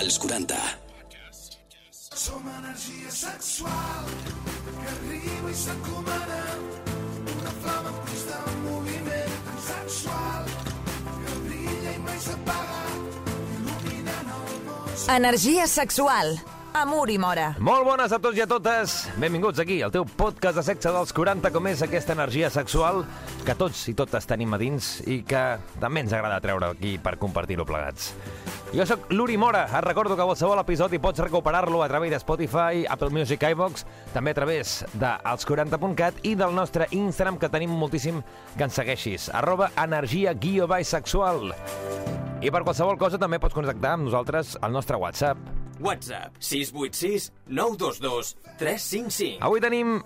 als 40. Som energia sexual que arriba i s'encomana una flama en constant moviment tan sexual que brilla i mai s'apaga il·luminant el món. Energia sexual. Amor i mora. Molt bones a tots i a totes. Benvinguts aquí, al teu podcast de sexe dels 40, com és aquesta energia sexual que tots i totes tenim a dins i que també ens agrada treure aquí per compartir-ho plegats. Jo sóc l'Uri Mora. Et recordo que qualsevol episodi pots recuperar-lo a través de Spotify, Apple Music, iVox, també a través de els40.cat i del nostre Instagram, que tenim moltíssim que ens segueixis. Arroba energia guió. I per qualsevol cosa també pots contactar amb nosaltres al nostre WhatsApp, WhatsApp 686 922 355. Avui tenim,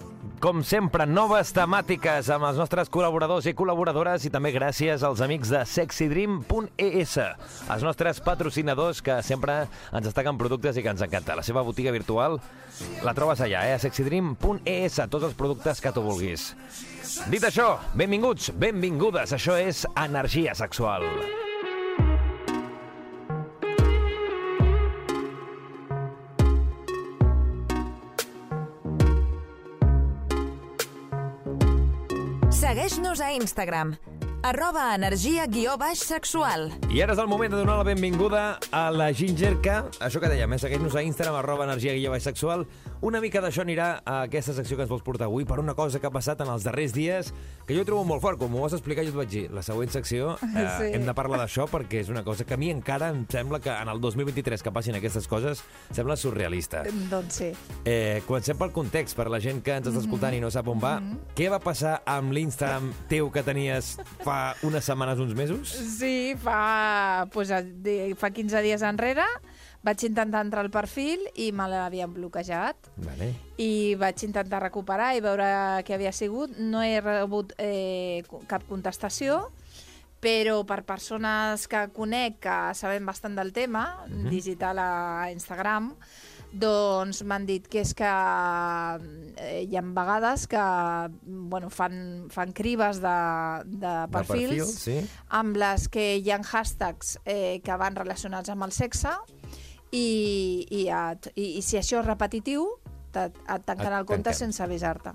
com sempre, noves temàtiques amb els nostres col·laboradors i col·laboradores i també gràcies als amics de sexydream.es, els nostres patrocinadors que sempre ens destaquen productes i que ens encanta. La seva botiga virtual la trobes allà, eh? a sexydream.es, tots els productes que tu vulguis. Dit això, benvinguts, benvingudes, això és Energia Sexual. Segueix-nos a Instagram. Arroba energia guió baix sexual. I ara és el moment de donar la benvinguda a la Ginger, que, això que dèiem, eh? segueix-nos a Instagram, arroba energia guia baix sexual. Una mica d'això anirà a aquesta secció que ens vols portar avui per una cosa que ha passat en els darrers dies, que jo trobo molt fort. Com m'ho vas explicar, jo et vaig dir, la següent secció eh, Sí. hem de parlar d'això perquè és una cosa que a mi encara em sembla que en el 2023 que passin aquestes coses sembla surrealista. Doncs sí. Eh, comencem pel context, per la gent que ens està escoltant i no sap on va. Què va passar amb l'Instagram teu que tenies fa unes setmanes, uns mesos? Sí, fa, pues, fa 15 dies enrere vaig intentar entrar al perfil i me l'havien bloquejat Vale. i vaig intentar recuperar i veure què havia sigut. No he rebut eh, cap contestació, però per persones que conec que saben bastant del tema, digital a Instagram, doncs m'han dit que és que eh, hi ha vegades que bueno, fan, fan crives de, de perfils perfil, sí. amb les que hi ha hashtags eh, que van relacionats amb el sexe i, i, et, i, i si això és repetitiu et Et el compte sense avisar-te.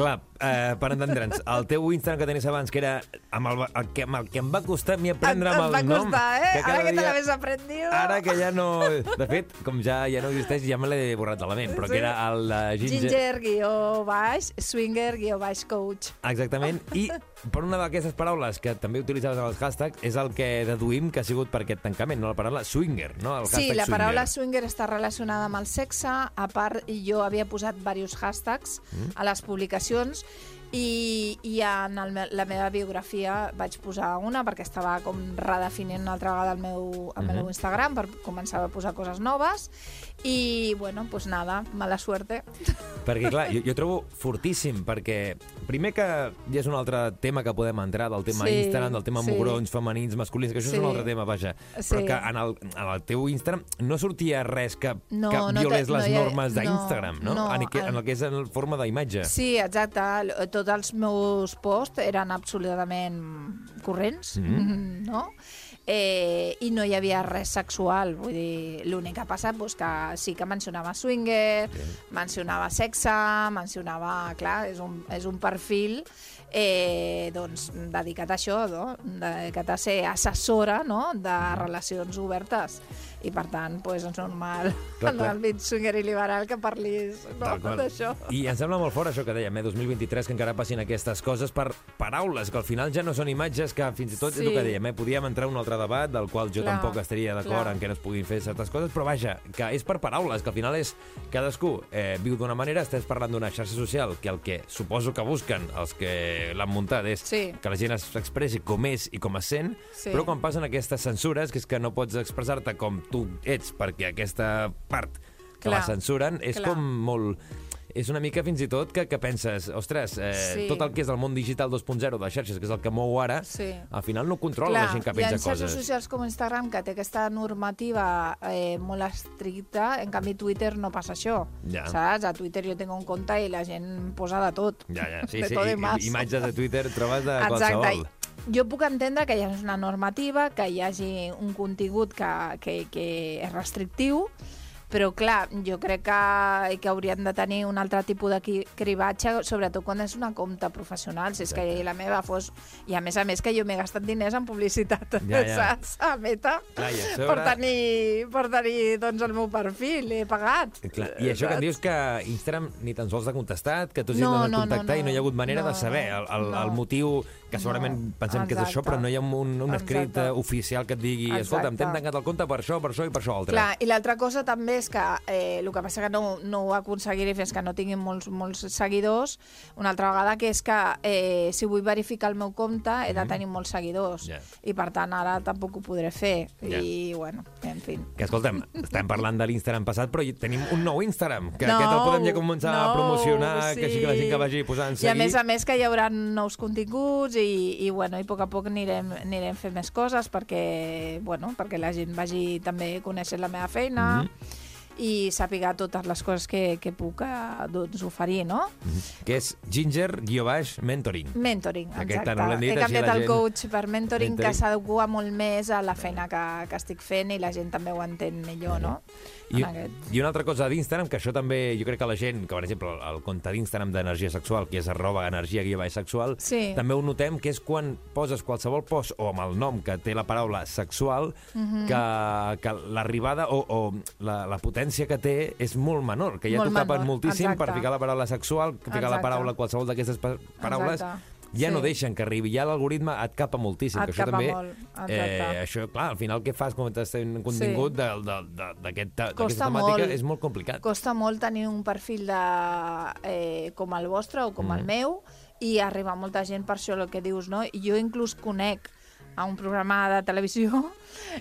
Clar, eh, per entendre'ns, el teu Instagram que tenies abans, que era amb el, el, que, amb el que em va costar a mi aprendre amb el va nom... costar, eh? cada Ara que te l'haves aprendido. Ara que ja no... De fet, com ja ja no existeix, ja me l'he borrat de la ment, però Sí. que era el de Ginger... Ginger, guió baix, swinger, guió baix, coach. Exactament, i per una d'aquestes paraules que també utilitzaves amb els hashtags és el que deduïm que ha sigut per aquest tancament, no? la paraula swinger, no? El Sí, la swinger. paraula swinger està relacionada amb el sexe. A part, jo havia posat diversos hashtags Mm. a les publicacions i, i en el, la meva biografia vaig posar una perquè estava com redefinint una altra vegada el meu, el Mhm. meu Instagram per començar a posar coses noves i, bueno, pues nada, mala suerte. Perquè, clar, jo, jo trobo fortíssim, perquè primer que ja és un altre tema que podem entrar, del tema Sí, Instagram, del tema sí. mugrons, femenins, masculins, que això Sí. és un altre tema, vaja. Sí. Però que en el, en el teu Instagram no sortia res que, No, que no te- violés no les hi ha- normes no, d'Instagram, no? no, en, en el- que és en forma d'imatge. Sí, exacte. L- Tots els meus posts eren absolutament corrents, Mhm. no? Eh, I no hi havia res sexual. Vull dir, l'únic que ha passat doncs, que sí que mencionava swinger, mencionava sexe, mencionava... Clar, és un, és un perfil eh, doncs, dedicat a això, no? dedicat a ser assessora no? de relacions obertes. I, per tant, doncs, és normal Clar, en l'àmbit swinger i liberal que parlis no? D'això. I em sembla molt fort això que dèiem, eh, 2023, que encara passin aquestes coses per paraules, que al final ja no són imatges, que fins i tot és Sí. el que dèiem, eh, podíem entrar en un altre debat, del qual jo Clar, tampoc estaria d'acord en què no es puguin fer certes coses, però vaja, que és per paraules, que al final és cadascú eh, viu d'una manera, estàs parlant d'una xarxa social, que el que suposo que busquen els que l'han muntat és Sí. que la gent s'expressi com és i com es sent, Sí. però quan passen aquestes censures, que és que no pots expressar-te com tu ets, perquè aquesta part que Clar, la censuren és clar. com molt... És una mica fins i tot que, que penses, ostres, eh, Sí. tot el que és el món digital 2.0 de xarxes, que és el que mou ara, Sí. al final no controla la gent que hi ha penja xarxes coses. socials com Instagram que té aquesta normativa eh, molt estricta, en canvi Twitter no passa això, Ja. saps? A Twitter jo tinc un compte i la gent posa de tot. Ja, ja, sí, de sí, tot i, i imatges de Twitter trobes de Exacte. qualsevol. Jo puc entendre que hi hagi una normativa, que hi hagi un contingut que, que, que és restrictiu, però clar, jo crec que, que haurien de tenir un altre tipus de cribatge, sobretot quan és una compta professional, si és que la meva fos... I a més a més que jo m'he gastat diners en publicitat, Ja, ja. saps? A Meta, Clar, i a per sobre- tenir, per tenir doncs, el meu perfil, he pagat. Clar, I això que em saps? dius que Instagram ni tan sols ha contestat, que tu has No, no, no, contactar i no hi ha hagut manera no, de saber el, el, no. el motiu, que segurament No, pensem que és això, exacte. però no hi ha un, un escrit Exacte. eh, oficial que et digui Exacte. t'hem tancat el compte per això, per això i per això altre. Clar, i l'altra cosa també és que eh, el que passa que no, no ho aconseguiré fins que no tinguin molts, molts seguidors, una altra vegada, que és que eh, si vull verificar el meu compte he de tenir molts seguidors. Ja. I per tant ara tampoc ho podré fer. Ja. I bueno, en fi. Que escolta'm, estem parlant de l'Instagram passat, però tenim un nou Instagram, que No, aquest el podem ja començar a no, promocionar, que sí. així que la gent que vagi posant I a seguir. més a més que hi haurà nous continguts i, i, bueno, i a poc a poc anirem, anirem fent més coses perquè, bueno, perquè la gent vagi també coneixent la meva feina mm -hmm. I sàpiga totes les coses que, que puc eh, doncs, oferir, no? que és ginger-mentoring. Mentoring, Aquesta exacte. no l'hem dit, He canviat el gent- coach per mentoring, Mentoring. que s'adequa molt més a la feina que, que estic fent i la gent també ho entén millor, no? I, aquest. I una altra cosa d'Instagram, que això també, jo crec que la gent, que per exemple el, el compte d'Instagram d'energia sexual, que és arroba energia guia baix sexual, Sí. també ho notem, que és quan poses qualsevol post o amb el nom que té la paraula sexual, Mhm. que, que l'arribada o, o la, la potència que té és molt menor, que ja t'ho tapen moltíssim exacte. per ficar la paraula sexual, ficar la Exacte. paraula qualsevol d'aquestes pa- paraules, Exacte. ja Sí. no deixen que arribi, ja l'algoritme et capa moltíssim. Et que això capa també, molt, exacte. eh, això, clar, al final què fas quan estàs fent contingut d'aquest- d'aquesta temàtica? molt. És molt complicat. Costa molt tenir un perfil de, eh, com el vostre o com Mm. el meu i arribar molta gent per això el que dius, no? Jo inclús conec a un programa de televisió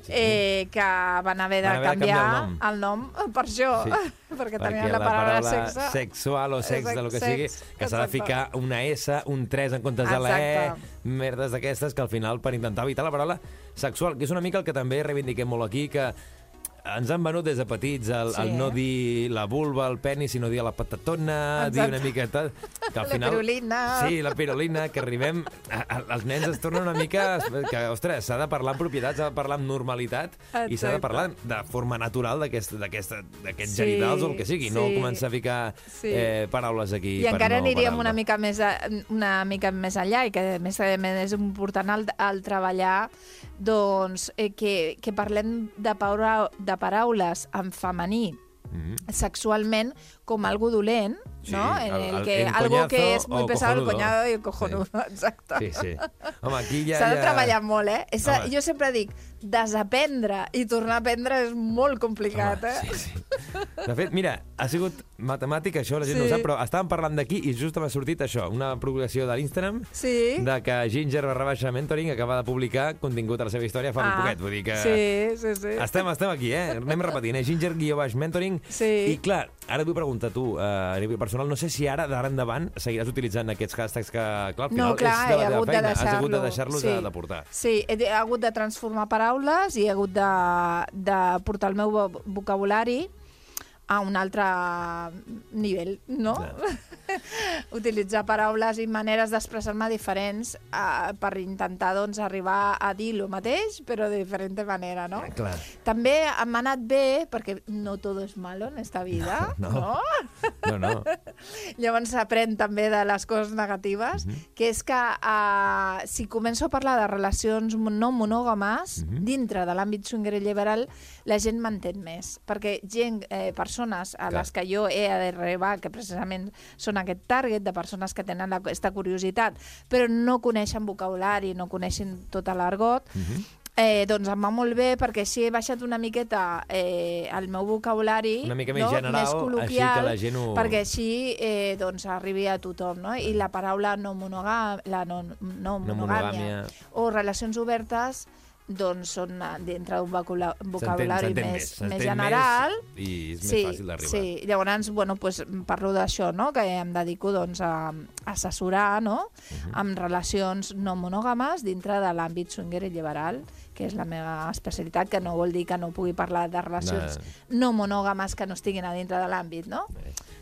eh, que van haver de, Van haver de canviar canviar, el el nom per això, Sí. perquè Perquè tenien la paraula sexe. sexual o sex, de lo que Sex, sigui, que s'ha de ficar una S, un 3 en comptes de la E, merdes d'aquestes que al final per intentar evitar la paraula sexual, que és una mica el que també reivindiquem molt aquí, que ens han venut des de petits el, Sí. el no dir la vulva, el penis, sinó dir la patatona, Exacte. dir una miqueta... Que al La final, pirulina. Sí, la pirulina, que arribem... A, a, els nens es tornen una mica... Que, ostres, s'ha de parlar en propietat, s'ha de parlar amb normalitat i s'ha de Exacte. parlar de forma natural d'aquests Sí, genitals o el que sigui, no sí. començar a ficar Sí. eh, paraules aquí I per encara no aniríem paraula. una mica, més a, una mica més enllà i que més, més és important el, el treballar doncs, eh, que, que parlem de, paura, de paraules en femení Mhm. sexualment com algo dolent, Sí, no? el- En el el- que, el algo que és molt pesado, el cojonudo. coñado i el cojonudo, exacte. Sí, sí. Home, aquí ja... S'ha de ja... treballar molt, eh? És, Home. jo sempre dic, desaprendre i tornar a aprendre és molt complicat, Home, eh? sí, sí. De fet, mira, ha sigut matemàtica, això la gent Sí. no sap, però estàvem parlant d'aquí i just m'ha sortit això, una progressió de l'Instagram Sí. de que Ginger barra baixa mentoring acaba de publicar contingut a la seva història fa ah, un poquet. Vull dir que Sí, sí, sí. estem, estem aquí, eh? Anem repetint, eh? Ginger guió baix mentoring. Sí. I clar, ara et vull preguntar a tu, eh, a nivell personal, no sé si ara, d'ara endavant, seguiràs utilitzant aquests hashtags que, clar, al final No, clar, és de la teva feina. Has hagut de deixar-los sí. de, de portar. Sí, he, he hagut de transformar paraules i he hagut de, de portar el meu vo- vocabulari a un altre nivell, no? Clar. Utilitzar paraules i maneres d'expressar-me diferents uh, per intentar doncs, arribar a dir el mateix, però de diferent manera, no? Clar. També m'ha anat bé, perquè no todo es malo en esta vida, No. no? No, no. Llavors s'aprèn també de les coses negatives, Mhm. que és que uh, si començo a parlar de relacions no monògames, Mhm. dintre de l'àmbit swinger i liberal, la gent m'entén més. Perquè gent, eh, persones a Clar. les que jo he d'arribar, que precisament són aquest target de persones que tenen la- aquesta curiositat, però no coneixen vocabulari, no coneixen tot l'argot, Mhm. Eh, doncs em va molt bé perquè així he baixat una miqueta eh, el meu vocabulari Una mica més no? general, més així col·loquial, que la gent ho- perquè així eh, doncs arribi a tothom no? i la paraula no, monogà... la no, no, No monogàmia monogàmia. o relacions obertes doncs són eh, dintre d'un vocabulari més, s'entén més general més i és sí, més fàcil d'arribar. Sí, llavors, bueno, pues, parlo d'això, no? que em dedico doncs, a assessorar no? Mhm. amb relacions no monògames dintre de l'àmbit swinger i liberal, que és la meva especialitat, que no vol dir que no pugui parlar de relacions no, monògames que no estiguin a dintre de l'àmbit, no?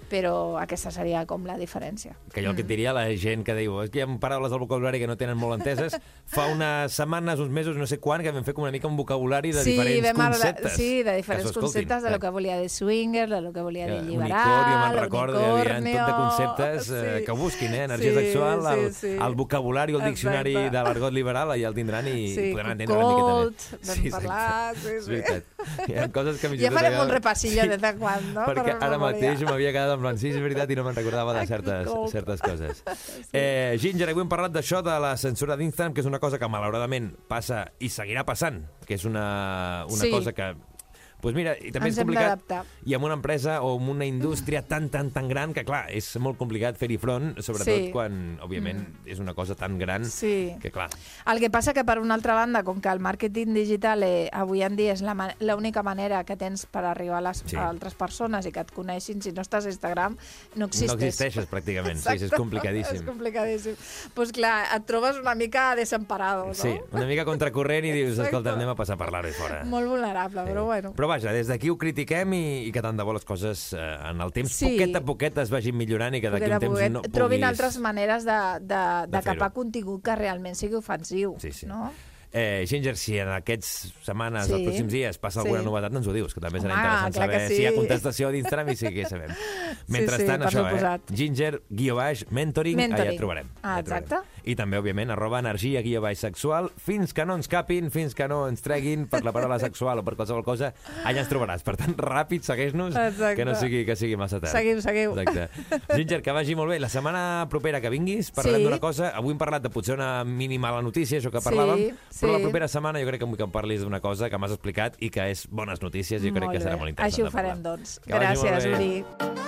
Però aquesta seria com la diferència. Que jo el que et diria a la gent que diu és que hi ha paraules del vocabulari que no tenen molt enteses, fa unes setmanes, uns mesos, no sé quan, que vam fer com una mica un vocabulari de diferents vam conceptes. Sí, de diferents Que s'ho escoltin. conceptes, de lo Eh, que volia dir swinger, de lo que volia dir que liberal, Unicornio, me'n recordo, hi havia tot de unicornio, conceptes eh, sí. que busquin, eh? Energia Sí, sexual, el, sí, sí. el vocabulari o el diccionari Exacte. de l'argot liberal, allà el tindran i Sí, podran entendre una miqueta més. exacte. parlar, sí, És sí. veritat. Hi ha coses que Ja farem un repassillo de tant quan, no? Perquè Per ara mateix m'havia quedat en plan, sí, és veritat, i no me'n recordava de certes, certes coses. Eh, Ginger, avui hem parlat d'això, de la censura d'Instagram, que és una cosa que malauradament passa i seguirà passant, que és una, una Sí. cosa que pues mira, i també Ens és complicat i amb una empresa o amb una indústria tan, tan, tan gran que, clar, és molt complicat fer-hi front, sobretot Sí. quan, òbviament, és una cosa tan gran Sí. que, clar, El que passa que, per una altra banda, com que el màrqueting digital eh, avui en dia és la ma- l'única manera que tens per arribar a, les, Sí. a altres persones i que et coneixin, si no estàs a Instagram, no existeix. no existeixes pràcticament. Sí, sí, és Exacte. complicadíssim. És complicadíssim. Doncs pues, clar, et trobes una mica desemparado, no? Sí, una mica contracorrent i dius, Exacte. escolta, anem a passar per l'ara i fora. Molt vulnerable, però bueno. Però vaja, des d'aquí ho critiquem i, i que tant de bo les coses eh, en el temps, Sí. poquet a poquet, es vagin millorant i que d'aquí un temps poquet no trobin puguis... altres maneres de, de, de, De capar contingut que realment sigui ofensiu. Sí, sí. No? Eh, Ginger, si en aquests setmanes, Sí. els pròxims dies, passa alguna Sí. novetat, no ens ho dius, que també serà Home, interessant saber sí. si hi ha contestació d'Instagram i sí que sabem. Mentrestant, per això, suposat. eh? Ginger, guió baix, mentoring, allà Mentoring. et trobarem. Ah, allà et trobarem. exacte. I també, òbviament, arroba energia, guió baix sexual, fins que no ens capin, fins que no ens treguin per la paraula sexual o per qualsevol cosa, allà ens trobaràs. Per tant, ràpid, segueix-nos, Exacte. que no sigui, que sigui massa tard. Seguiu, seguiu. Exacte. Ginger, que vagi molt bé. La setmana propera que vinguis parlarem Sí. d'una cosa. Avui hem parlat de potser una mínima la notícia, això que Sí, parlàvem, però la sí. propera setmana jo crec que vull que em parlis d'una cosa que m'has explicat i que és bones notícies i jo crec Molt que serà bé. molt interessant Així ho farem, doncs. Que Gràcies. Uri.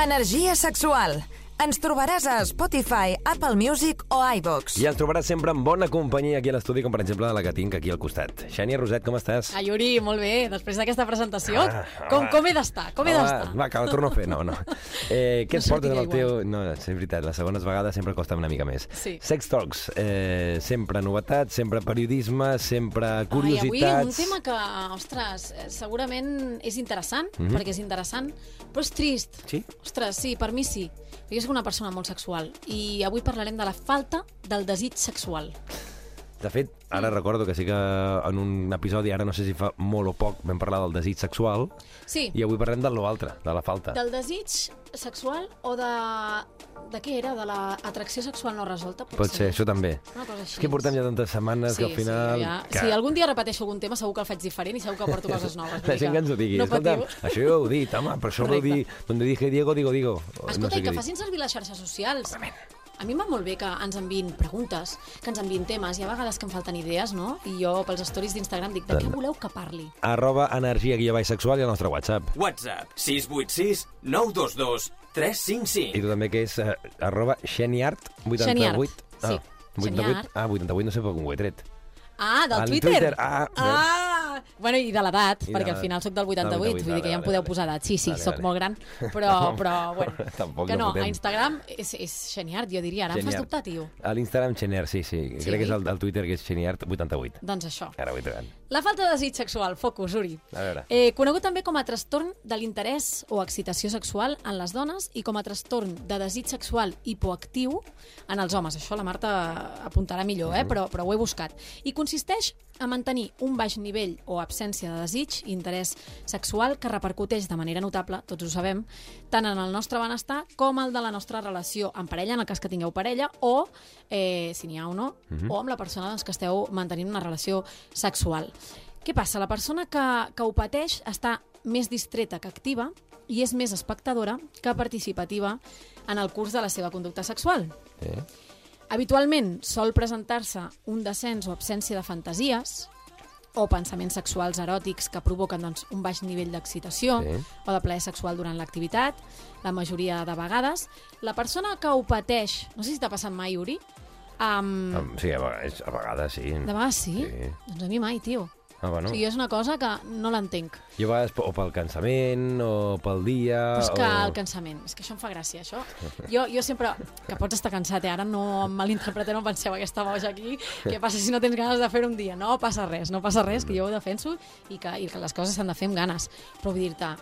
Energia sexual. Ens trobaràs a Spotify, Apple Music o iVox. I ens trobaràs sempre en bona companyia aquí a l'estudi, com per exemple la que tinc aquí al costat. Xènia Roset, com estàs? Ai, Yuri, molt bé, després d'aquesta presentació, Ah, com, com he d'estar? Com he d'estar? Va, que la torno a fer. No, no. Eh, què No ens portes en el teu... No, és veritat, les segones vegades sempre costa una mica més. Sí. Sex Talks, eh, sempre novetats, sempre periodisme, sempre Ai, curiositats... avui un tema que, ostres, eh, segurament és interessant, Mhm. perquè és interessant, però és trist. Sí? Ostres, sí, per mi sí. Jo soc una persona molt sexual i avui parlarem de la falta del desig sexual. De fet, ara recordo que sí que en un episodi, ara no sé si fa molt o poc, vam parlar del desig sexual Sí, i avui parlem de l'altre, de la falta. del desig sexual o de... De què era? De l'atracció sexual no resolta? Pot ser, això també. Una cosa així. És que portem ja tantes setmanes que al final... Sí, ja. que... Si algun dia repeteixo algun tema, segur que el faig diferent i segur que porto coses noves. La gent que ens ho digui. No Escolta, això ja ho heu dit, home, però això ho vau dir... Donde dije Diego, digo, digo. Escolta, no sé i que facin servir les xarxes socials. A mi em va molt bé que ens enviïn preguntes, que ens enviïn temes. Hi ha vegades que em falten idees, no? I jo, pels stories d'Instagram, dic, de què voleu que parli? Arroba energia guia baix sexual i el nostre WhatsApp. WhatsApp 686 922 I 355. tu també que és eh, arroba xeniart 88. Xeniart, sí. Ah, 88, Xeniart. ah, 88 no sé per com ho he tret. Ah, del Al Twitter? Twitter, ah, ah! Bueno, i de l'edat, perquè al final sóc del 88, Del 88, vull dir que ja em podeu posar edat. Sí, sí, Vale, sóc vale. molt gran, però, però bueno, Tampoc que no no, a Instagram és, és xeniart, jo diria. Ara em fas Xeniart. dubtar, tio. A l'Instagram xeniart, sí, sí. Sí? Crec que és el, el Twitter que és xeniart 88. Doncs això. Ara ho. La falta de desig sexual, focus, Uri. A veure. Eh, conegut també com a trastorn de l'interès o excitació sexual en les dones i com a trastorn de desig sexual hipoactiu en els homes. Això la Marta apuntarà millor, eh? però, però ho he buscat. I consisteix a mantenir un baix nivell o absència de desig interès sexual que repercuteix de manera notable, tots ho sabem, tant en el nostre benestar com el de la nostra relació amb parella, en el cas que tingueu parella, o, eh, si n'hi ha o no, o amb la persona doncs, que esteu mantenint una relació sexual. Què passa? La persona que, que ho pateix està més distreta que activa i és més espectadora que participativa en el curs de la seva conducta sexual. Eh? Habitualment sol presentar-se un descens o absència de fantasies o pensaments sexuals eròtics que provoquen doncs, un baix nivell d'excitació Sí. o de plaer sexual durant l'activitat. La majoria de vegades. La persona que ho pateix, no sé si t'ha passat mai, Uri, um, Um, sí, a vegades, a vegades sí. de vegades sí? Sí. Doncs a mi mai, tio. Ah, bueno. O sigui, és una cosa que no l'entenc. Jo a vegades o pel cansament, o pel dia... Però és que o... el cansament, és que això em fa gràcia, això. Jo, jo sempre... Que pots estar cansat, eh? Ara no em malinterpreteu, no penseu aquesta boja aquí. Què passa si no tens ganes de fer un dia? No passa res, no passa res, que jo ho defenso i que, i que les coses s'han de fer amb ganes. Però vull dir-te,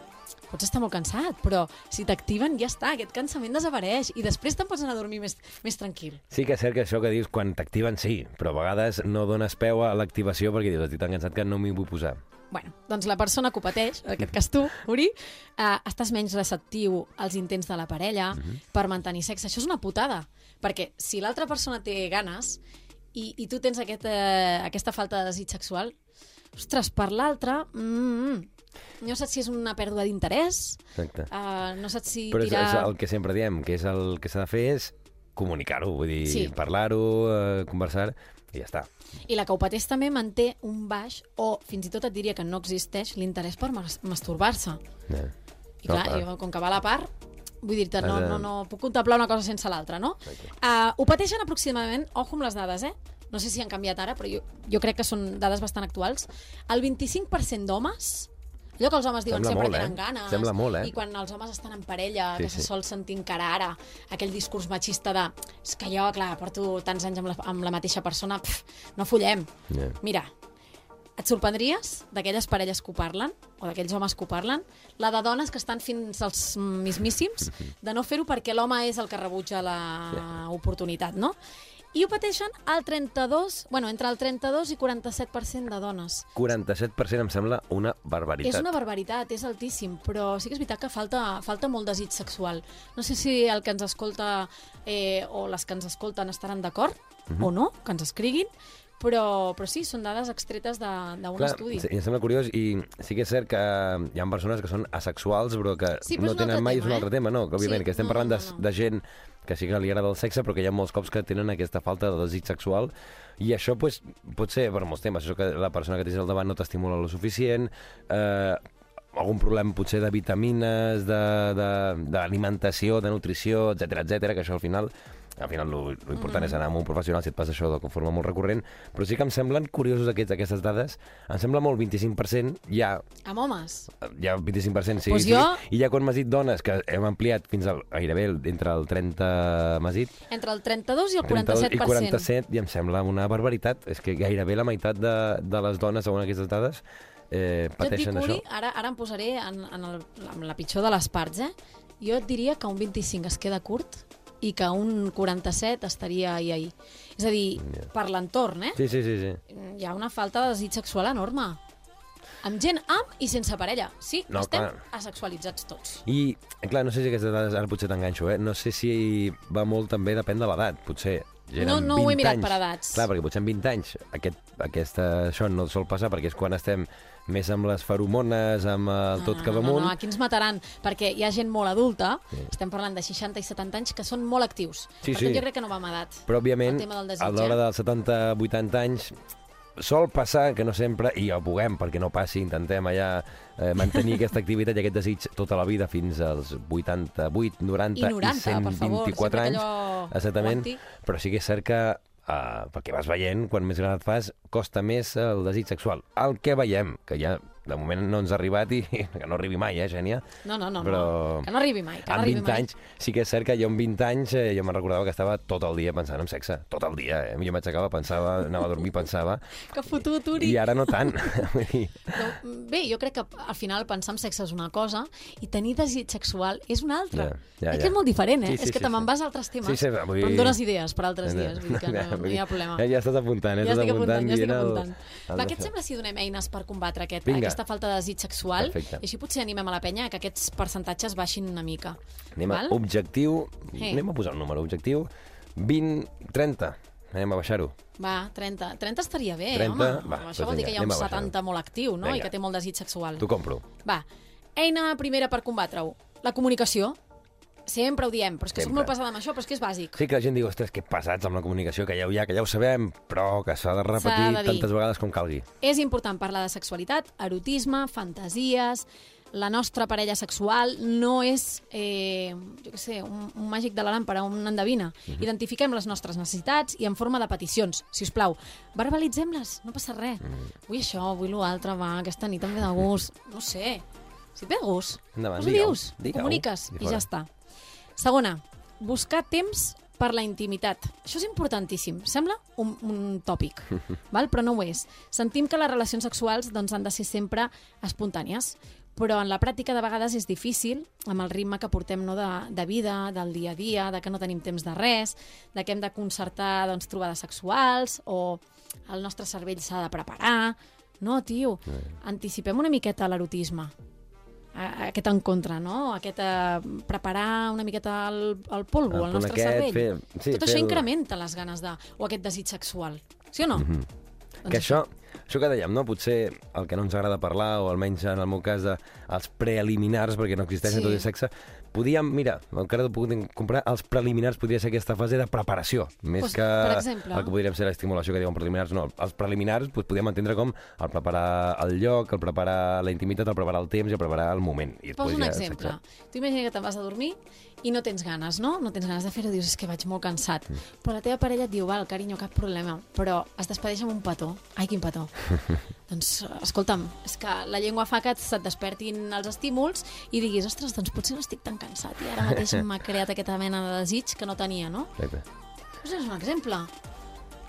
pots estar molt cansat, però si t'activen ja està, aquest cansament desapareix i després te'n pots anar a dormir més, més tranquil. Sí que és cert que això que dius, quan t'activen, sí, però a vegades no dones peu a l'activació perquè dius, estic tan cansat que no m'hi vull posar. Bueno, doncs la persona que ho pateix, en aquest cas tu, Uri, eh, estàs menys receptiu als intents de la parella per mantenir sexe. Això és una putada, perquè si l'altra persona té ganes i, i tu tens aquest, eh, aquesta falta de desig sexual, ostres, per l'altre, mm, no saps si és una pèrdua d'interès, Exacte. uh, no saps si Però és, tirar... és el que sempre diem, que és el que s'ha de fer és comunicar-ho, vull dir, Sí. parlar-ho, eh, conversar, i ja està. I la pateix també manté un baix, o fins i tot et diria que no existeix, l'interès per mas masturbar-se. Ja. I No, clar, clar. jo, com que va a la part, vull dir-te, no, no, no puc contemplar una cosa sense l'altra, no? Uh, ho pateixen aproximadament, ojo amb les dades, eh? No sé si han canviat ara, però jo, jo crec que són dades bastant actuals. El 25% d'homes, allò que els homes diuen Sembla sempre molt, eh? tenen ganes, Sembla molt, eh? i quan els homes estan en parella, Sí, que se sí. sol sentir encara ara, aquell discurs machista de és que jo, clar, porto tants anys amb la, amb la mateixa persona, pf, no follem. Ja. Mira, et sorprendries d'aquelles parelles que ho parlen, o d'aquells homes que ho parlen, la de dones que estan fins als mismíssims, de no fer-ho perquè l'home és el que rebutja l'oportunitat, no? I ho pateixen el 32, bueno, entre el 32 i 47% de dones. 47% em sembla una barbaritat. És una barbaritat, és altíssim, però sí que és veritat que falta, falta molt desig sexual. No sé si el que ens escolta eh, o les que ens escolten estaran d'acord Mhm. o no, que ens escriguin, però, però sí, són dades extretes de- d'un estudi. sí, em sembla curiós i sí que és cert que hi ha persones que són asexuals però que Sí, però no tenen mai, tema, és un altre eh? tema, no? Que, òbviament, Sí, que estem no, parlant no, de, no. de gent que sí que li agrada el sexe però que hi ha molts cops que tenen aquesta falta de desig sexual. I això pues, pot ser per molts temes, això que la persona que tens al davant no t'estimula lo suficient, eh, algun problema potser de vitamines, de- de- d'alimentació, de, de nutrició, etc etc que això al final al final lo, lo important és anar amb un professional si et passa això de forma molt recurrent, però sí que em semblen curiosos aquests, aquestes dades, em sembla molt 25%, ja, Amb homes. ja 25% sí, Pues sí, jo- i ja quan m'has dit dones, que hem ampliat fins al, gairebé el- entre el 30, m'has dit, Entre el 32 i el 32 47%. i 47, i em sembla una barbaritat, és que gairebé la meitat de, de les dones, segons aquestes dades, eh, Jo et dic, pateixen Uri, això. ara, ara em posaré en, en, el, en la pitjor de les parts, eh? Jo et diria que un 25 es queda curt i que un 47 estaria ahí, ahí. És a dir, per l'entorn, eh? Sí, sí, sí, sí. Hi ha una falta de desig sexual enorme. Amb gent amb i sense parella. Sí, No, estem clar. asexualitzats tots. I, clar, no sé si aquestes dades, ara potser t'enganxo, eh? No sé si va molt també, depèn de l'edat, potser. Gent No- no ho he 20 mirat anys. per edats. Clar, perquè potser amb 20 anys aquest, aquesta, això no sol passar perquè és quan estem més amb les feromones, amb el tot no, amunt. no, no, aquí ens mataran, perquè hi ha gent molt adulta, estem parlant de 60 i 70 anys, que són molt actius. Sí, per sí. tant, jo crec que no va amb edat. Però, òbviament, desig, a l'hora eh? dels 70-80 anys sol passar que no sempre, i ho puguem perquè no passi, intentem allà eh, mantenir aquesta activitat i aquest desig tota la vida fins als 88, 90 I 90, per favor, 124 sempre que anys. allò Exactament. Però sí que és cert que uh, perquè vas veient, quan més gran et fas, costa més el desig sexual. El que veiem, que ja de moment no ens ha arribat i que no arribi mai, eh, Gènia? No, no, no, Però no. que no arribi mai. Que no amb arribi 20 mai. anys, sí que és cert que jo amb 20 anys eh, jo me'n recordava que estava tot el dia pensant en sexe. Tot el dia, eh? Jo m'aixecava, pensava, anava a dormir, pensava. Que fotut, Uri. I ara no tant. Vull Però, bé, jo crec que al final pensar en sexe és una cosa i tenir desig sexual és una altra. Ja, ja, és ja. que és molt diferent, eh? Sí, sí, és que sí, te me'n sí. vas a altres temes, Sí, sí, vull dir- però em dones idees per altres dies, vull dir que no, no hi ha problema. Ja, ja estàs apuntant, eh? Ja estic apuntant, ja estic apuntant. el Va, què et sembla si donem eines per combatre aquest, Vinga. aquesta falta de desig sexual? Perfecte. I així potser animem a la penya que aquests percentatges baixin una mica. Anem a Val? objectiu... Sí. Anem a posar un número. Objectiu 20-30. Anem a baixar-ho. Va, 30. 30 estaria bé, 30? home. Va, Això doncs vol dir que hi ha un a baixar-ho. 70 molt actiu, no? I Vinga. que té molt desig sexual. T'ho compro. Va, eina primera per combatre-ho. La comunicació. Sempre ho diem, però és que soc Sempre. molt pesada amb això, però és que és bàsic. Sí que la gent diu, ostres, que passats amb la comunicació, que ja, ho- ja, que ja ho sabem, però que s'ha de repetir de dir. tantes vegades com calgui. És important parlar de sexualitat, erotisme, fantasies, la nostra parella sexual no és, eh, jo què sé, un, un màgic de la làmpara, un endevina. Identifiquem les nostres necessitats i en forma de peticions, si us plau. Verbalitzem-les, no passa res. Vull això, vull l'altre, va, aquesta nit em ve de gust. No sé, si et ve de gust, Endavant, us ho dius, digue-ho, comuniques i i ja està. Segona, buscar temps per la intimitat. Això és importantíssim. Sembla un, un tòpic, val? però no ho és. Sentim que les relacions sexuals doncs, han de ser sempre espontànies, però en la pràctica de vegades és difícil, amb el ritme que portem no, de, de vida, del dia a dia, de que no tenim temps de res, de que hem de concertar doncs, trobades sexuals, o el nostre cervell s'ha de preparar... No, tio, anticipem una miqueta l'erotisme aquest en contra, no? Aquest eh, preparar una miqueta el, el polvo, El el, nostre aquest, cervell. fer- sí, Tot fer això el- incrementa les ganes de... o aquest desig sexual. Sí o no? Mhm. Doncs Que això, això que dèiem, no? potser el que no ens agrada parlar, o almenys en el meu cas, de, els preliminars, perquè no existeixen Sí. tot el sexe, podíem, mira, encara ho puc comprar, els preliminars podria ser aquesta fase de preparació, més Pues, que per exemple. el que podríem ser l'estimulació que diuen preliminars. No, els preliminars pues, podíem entendre com el preparar el lloc, el preparar la intimitat, el preparar el temps i el preparar el moment. I Poso un ja exemple. sexe. Tu imagina que te'n vas a dormir i no tens ganes, no? No tens ganes de fer-ho, dius, és que vaig molt cansat. Però la teva parella et diu, val, carinyo, cap problema, però es despedeix amb un petó. Ai, quin petó. doncs, escolta'm, és que la llengua fa que se't despertin els estímuls i diguis, ostres, doncs potser no estic tan cansat i ara mateix m'ha creat aquesta mena de desig que no tenia, no? Exacte. Doncs és un exemple.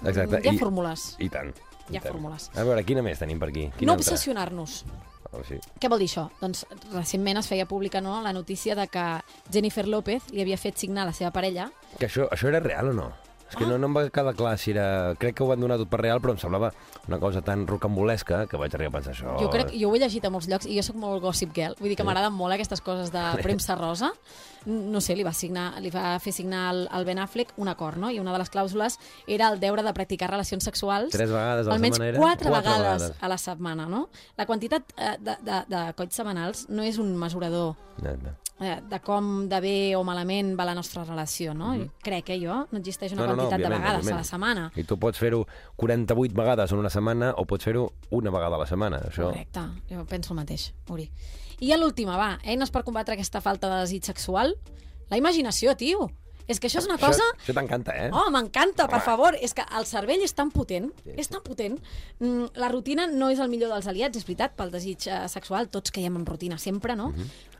Exacte. Hi ha I- fórmules. I tant. Hi ha tant. fórmules. A veure, quina més tenim per aquí? Quina No obsessionar-nos. Oh, sí. Què vol dir això? Doncs recentment es feia pública no, la notícia de que Jennifer López li havia fet signar a la seva parella Que això, això era real o no? És que Ah. no, no em va quedar clar si era... Crec que ho van donar tot per real, però em semblava una cosa tan rocambolesca que vaig arribar a pensar això. Jo crec, jo ho he llegit a molts llocs i jo sóc molt gossip girl, vull dir que m'agraden molt aquestes coses de premsa rosa. No sé, li va, signar, li va fer signar al, al Ben Affleck un acord, no? I una de les clàusules era el deure de practicar relacions sexuals Tres vegades a la almenys setmana quatre, Quatre vegades, vegades. a la setmana, no? La quantitat eh, de, de, de coits setmanals no és un mesurador Exacte. eh, de com de bé o malament va la nostra relació, no? Crec, eh, jo. No existeix una quantitat de òbviament, vegades òbviament. a la setmana. I tu pots fer-ho 48 vegades en una setmana o pots fer-ho una vegada a la setmana. Això... Correcte, jo penso el mateix, Uri. I l'última, va, eines per combatre aquesta falta de desig sexual? La imaginació, tio. És que això és una cosa... Això, això t'encanta, eh? Oh, m'encanta, per favor. És que el cervell és tan potent, és tan potent. Mm, la rutina no és el millor dels aliats, és veritat, pel desig eh, sexual. Tots caiem en rutina sempre, no?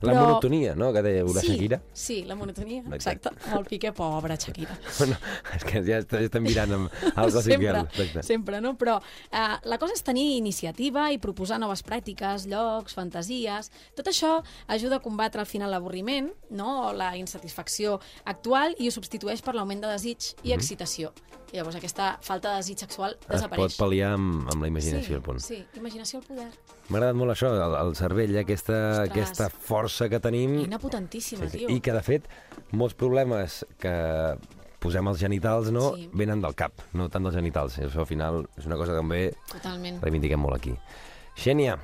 La monotonia, no?, que deia la sí, Shakira. Sí, la monotonia, Exacte. exacte. El pique, pobra Shakira. Bueno, és que ja est- estem mirant amb el Gossip sempre, Girl. Exacte. sempre, no? Però eh, la cosa és tenir iniciativa i proposar noves pràctiques, llocs, fantasies... Tot això ajuda a combatre al final l'avorriment, no? o la insatisfacció actual i ho substitueix per l'augment de desig i excitació. I llavors aquesta falta de desig sexual Es pot desapareix. pal·liar amb, amb la imaginació, sí, al punt. Sí, imaginació al poder. M'ha agradat molt això, el, el cervell, eh, aquesta, Ostres. aquesta força que tenim. Eina potentíssima, tio. I que, de fet, molts problemes que posem als genitals no Sí. venen del cap, no tant dels genitals. Això, al final, és una cosa que també Totalment. reivindiquem molt aquí. Xènia,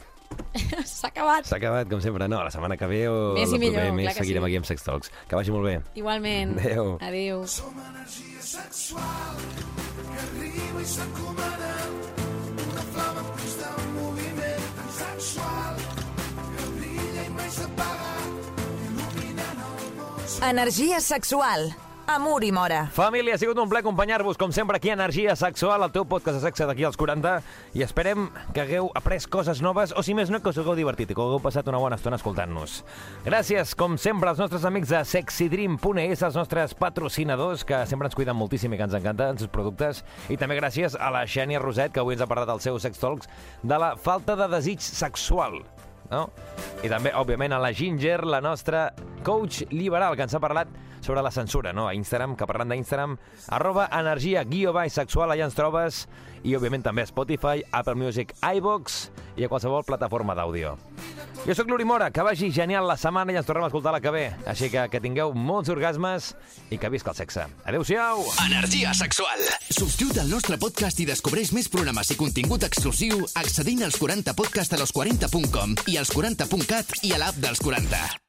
S'ha acabat. s'ha acabat, com sempre. No, la setmana que ve o Més i el millor, proper clar mes seguirem sí. aquí amb Sex Talks. Que vagi molt bé. Igualment. Adéu. Adéu. Som energia sexual que arriba i s'encomana una flama en constant moviment tan sexual que brilla i mai s'apaga il·luminant el món. Energia sexual. Amor i mora. Família, ha sigut un plaer acompanyar-vos, com sempre, aquí a Energia Sexual, el teu podcast de sexe d'aquí als 40, i esperem que hagueu après coses noves, o si més no, que us hagueu divertit i que hagueu passat una bona estona escoltant-nos. Gràcies, com sempre, als nostres amics de sexydream.es, els nostres patrocinadors, que sempre ens cuiden moltíssim i que ens encanten els seus productes, i també gràcies a la Xènia Roset, que avui ens ha parlat dels seus sex talks, de la falta de desig sexual no? I també, òbviament, a la Ginger, la nostra coach liberal, que ens ha parlat sobre la censura, no? A Instagram, que parlant d'Instagram, arroba energia guió baix sexual, allà ens trobes, i, òbviament, també a Spotify, Apple Music, iVox i a qualsevol plataforma d'àudio. Jo sóc l'Uri Mora, que vagi genial la setmana i ens tornem a escoltar la que ve. Així que que tingueu molts orgasmes i que visca el sexe. Adéu-siau! Energia sexual. Subscriu't al nostre podcast i descobreix més programes i contingut exclusiu accedint als 40podcast a los40.com i als 40.cat i a l'app dels 40.